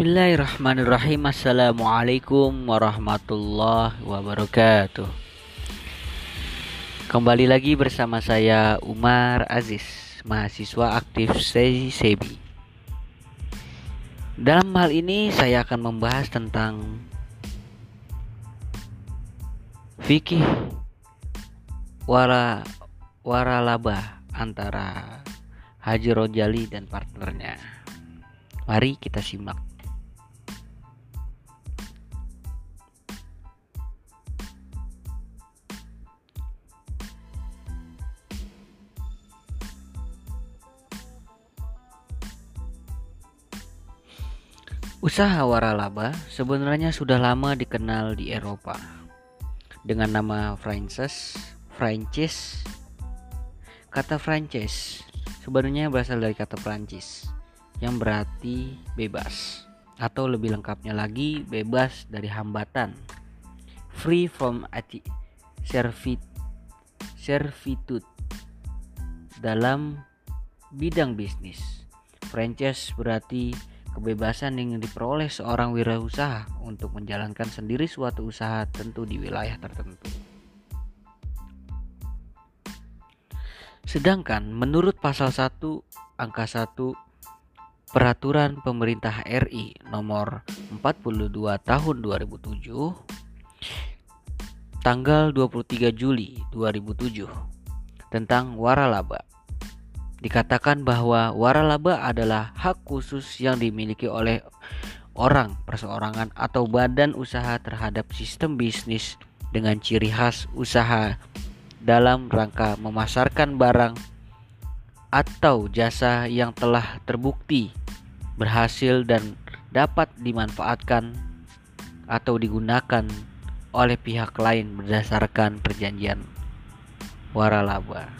Bismillahirrahmanirrahim. Assalamualaikum warahmatullahi wabarakatuh. Kembali lagi bersama saya Umar Aziz Mahasiswa aktif SEBI Dalam hal ini saya akan membahas tentang Fikih Wara Waralaba antara Haji Rojali dan partnernya. Mari kita simak Usaha waralaba sebenarnya sudah lama dikenal di Eropa dengan nama franchise. Franchise. Kata franchise sebenarnya berasal dari kata Prancis yang berarti bebas atau lebih lengkapnya lagi bebas dari hambatan. Free from servitude dalam bidang bisnis. Franchise berarti kebebasan yang diperoleh seorang wirausaha untuk menjalankan sendiri suatu usaha tentu di wilayah tertentu. Sedangkan menurut pasal 1 angka 1 Peraturan Pemerintah RI nomor 42 tahun 2007 tanggal 23 Juli 2007 tentang waralaba dikatakan bahwa waralaba adalah hak khusus yang dimiliki oleh orang, perseorangan, atau badan usaha terhadap sistem bisnis dengan ciri khas usaha dalam rangka memasarkan barang atau jasa yang telah terbukti berhasil dan dapat dimanfaatkan atau digunakan oleh pihak lain berdasarkan perjanjian waralaba.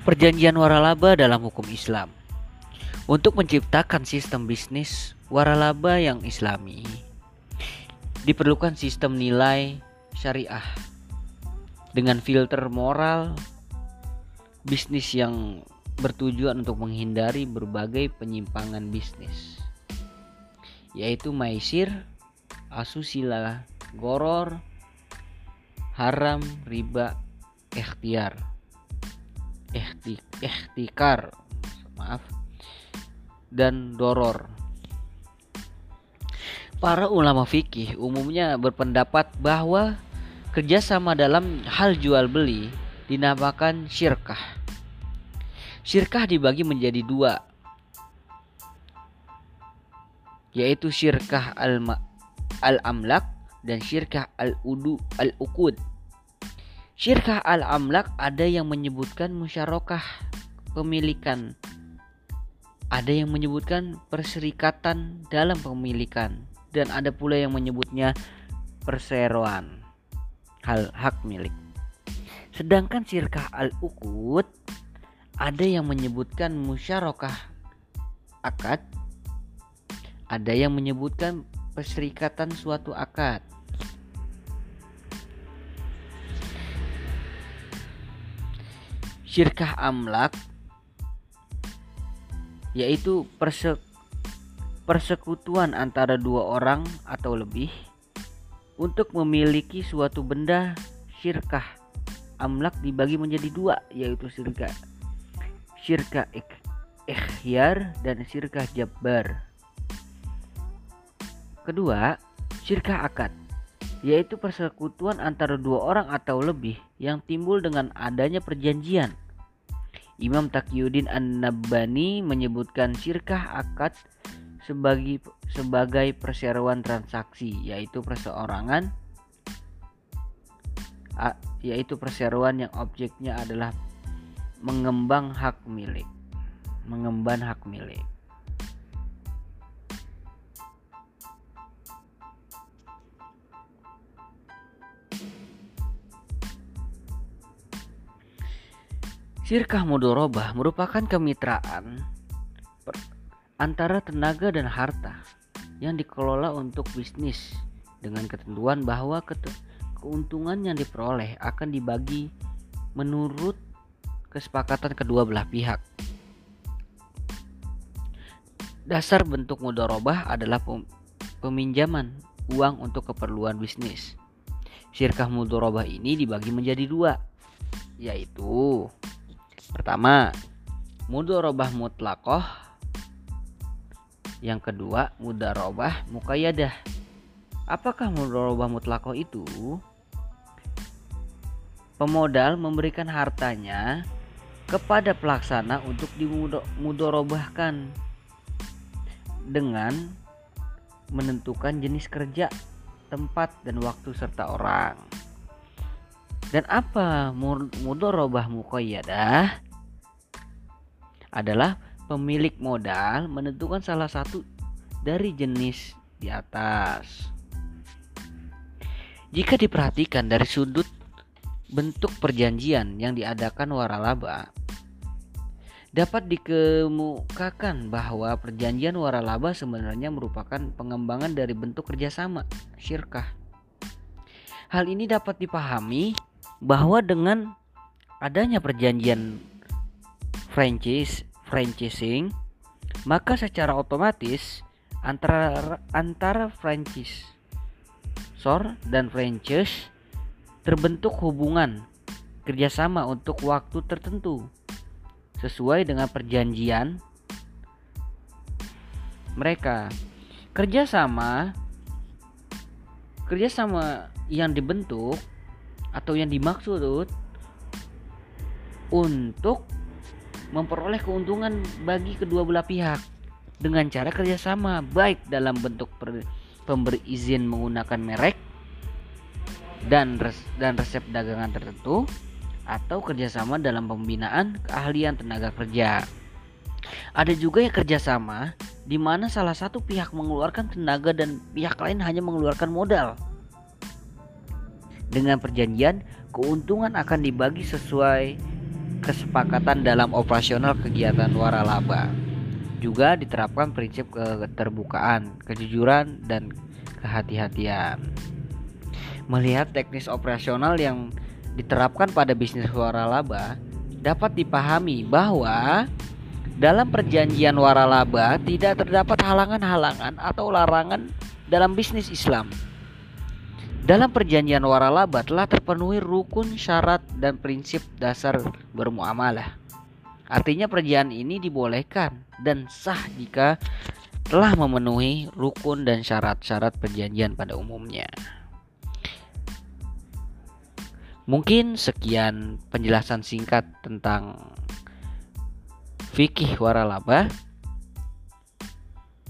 Perjanjian waralaba dalam hukum Islam. Untuk menciptakan sistem bisnis waralaba yang islami diperlukan sistem nilai syariah dengan filter moral bisnis yang bertujuan untuk menghindari berbagai penyimpangan bisnis yaitu maisir, asusila, goror, haram, riba, ikhtiar ikhtikar maaf. Dan doror. Para ulama fikih umumnya berpendapat bahwa kerjasama dalam hal jual beli dinamakan syirkah. Syirkah dibagi menjadi dua yaitu syirkah al-amlak dan syirkah al-udu al-ukud Syirkah al-amlak ada yang menyebutkan musyarakah pemilikan. Ada yang menyebutkan perserikatan dalam pemilikan dan ada pula yang menyebutnya perseroan hal hak milik. Sedangkan syirkah al-uqud ada yang menyebutkan musyarakah akad, ada yang menyebutkan perserikatan suatu akad. Syirkah amlak yaitu perse persekutuan antara dua orang atau lebih untuk memiliki suatu benda syirkah amlak dibagi menjadi dua yaitu syirkah syirkah ik, ikhyar dan syirkah jabbar kedua syirkah akad yaitu persekutuan antara dua orang atau lebih yang timbul dengan adanya perjanjian. Imam Taqiyuddin An-Nabbani menyebutkan syirkah akad sebagai sebagai perseroan transaksi yaitu perseorangan yaitu perseroan yang objeknya adalah mengembang hak milik mengemban hak milik Sirkah mudorobah merupakan kemitraan antara tenaga dan harta yang dikelola untuk bisnis dengan ketentuan bahwa keuntungan yang diperoleh akan dibagi menurut kesepakatan kedua belah pihak. Dasar bentuk mudorobah adalah peminjaman uang untuk keperluan bisnis. Syirkah mudorobah ini dibagi menjadi dua, yaitu pertama mudorobah mutlakoh, yang kedua mudarobah mukayadah. Apakah mudorobah mutlakoh itu? Pemodal memberikan hartanya kepada pelaksana untuk dimudorobahkan dengan menentukan jenis kerja, tempat dan waktu serta orang. Dan apa mudorobah muqayyadah? Adalah pemilik modal menentukan salah satu dari jenis di atas. Jika diperhatikan dari sudut bentuk perjanjian yang diadakan waralaba, dapat dikemukakan bahwa perjanjian waralaba sebenarnya merupakan pengembangan dari bentuk kerjasama syirkah. Hal ini dapat dipahami bahwa dengan adanya perjanjian franchise franchising maka secara otomatis antara antara franchise sor dan franchise terbentuk hubungan kerjasama untuk waktu tertentu sesuai dengan perjanjian mereka. Kerjasama kerjasama yang dibentuk atau yang dimaksud untuk memperoleh keuntungan bagi kedua belah pihak dengan cara kerjasama baik dalam bentuk pemberi izin menggunakan merek dan res dan resep dagangan tertentu atau kerjasama dalam pembinaan keahlian tenaga kerja. Ada juga yang kerjasama di mana salah satu pihak mengeluarkan tenaga dan pihak lain hanya mengeluarkan modal. Dengan perjanjian, keuntungan akan dibagi sesuai kesepakatan dalam operasional kegiatan waralaba. Juga diterapkan prinsip keterbukaan, kejujuran, dan kehati-hatian. Melihat teknis operasional yang diterapkan pada bisnis waralaba dapat dipahami bahwa dalam perjanjian waralaba tidak terdapat halangan-halangan atau larangan dalam bisnis Islam. Dalam perjanjian waralaba telah terpenuhi rukun syarat dan prinsip dasar bermuamalah. Artinya perjanjian ini dibolehkan dan sah jika telah memenuhi rukun dan syarat-syarat perjanjian pada umumnya. Mungkin sekian penjelasan singkat tentang fikih waralaba.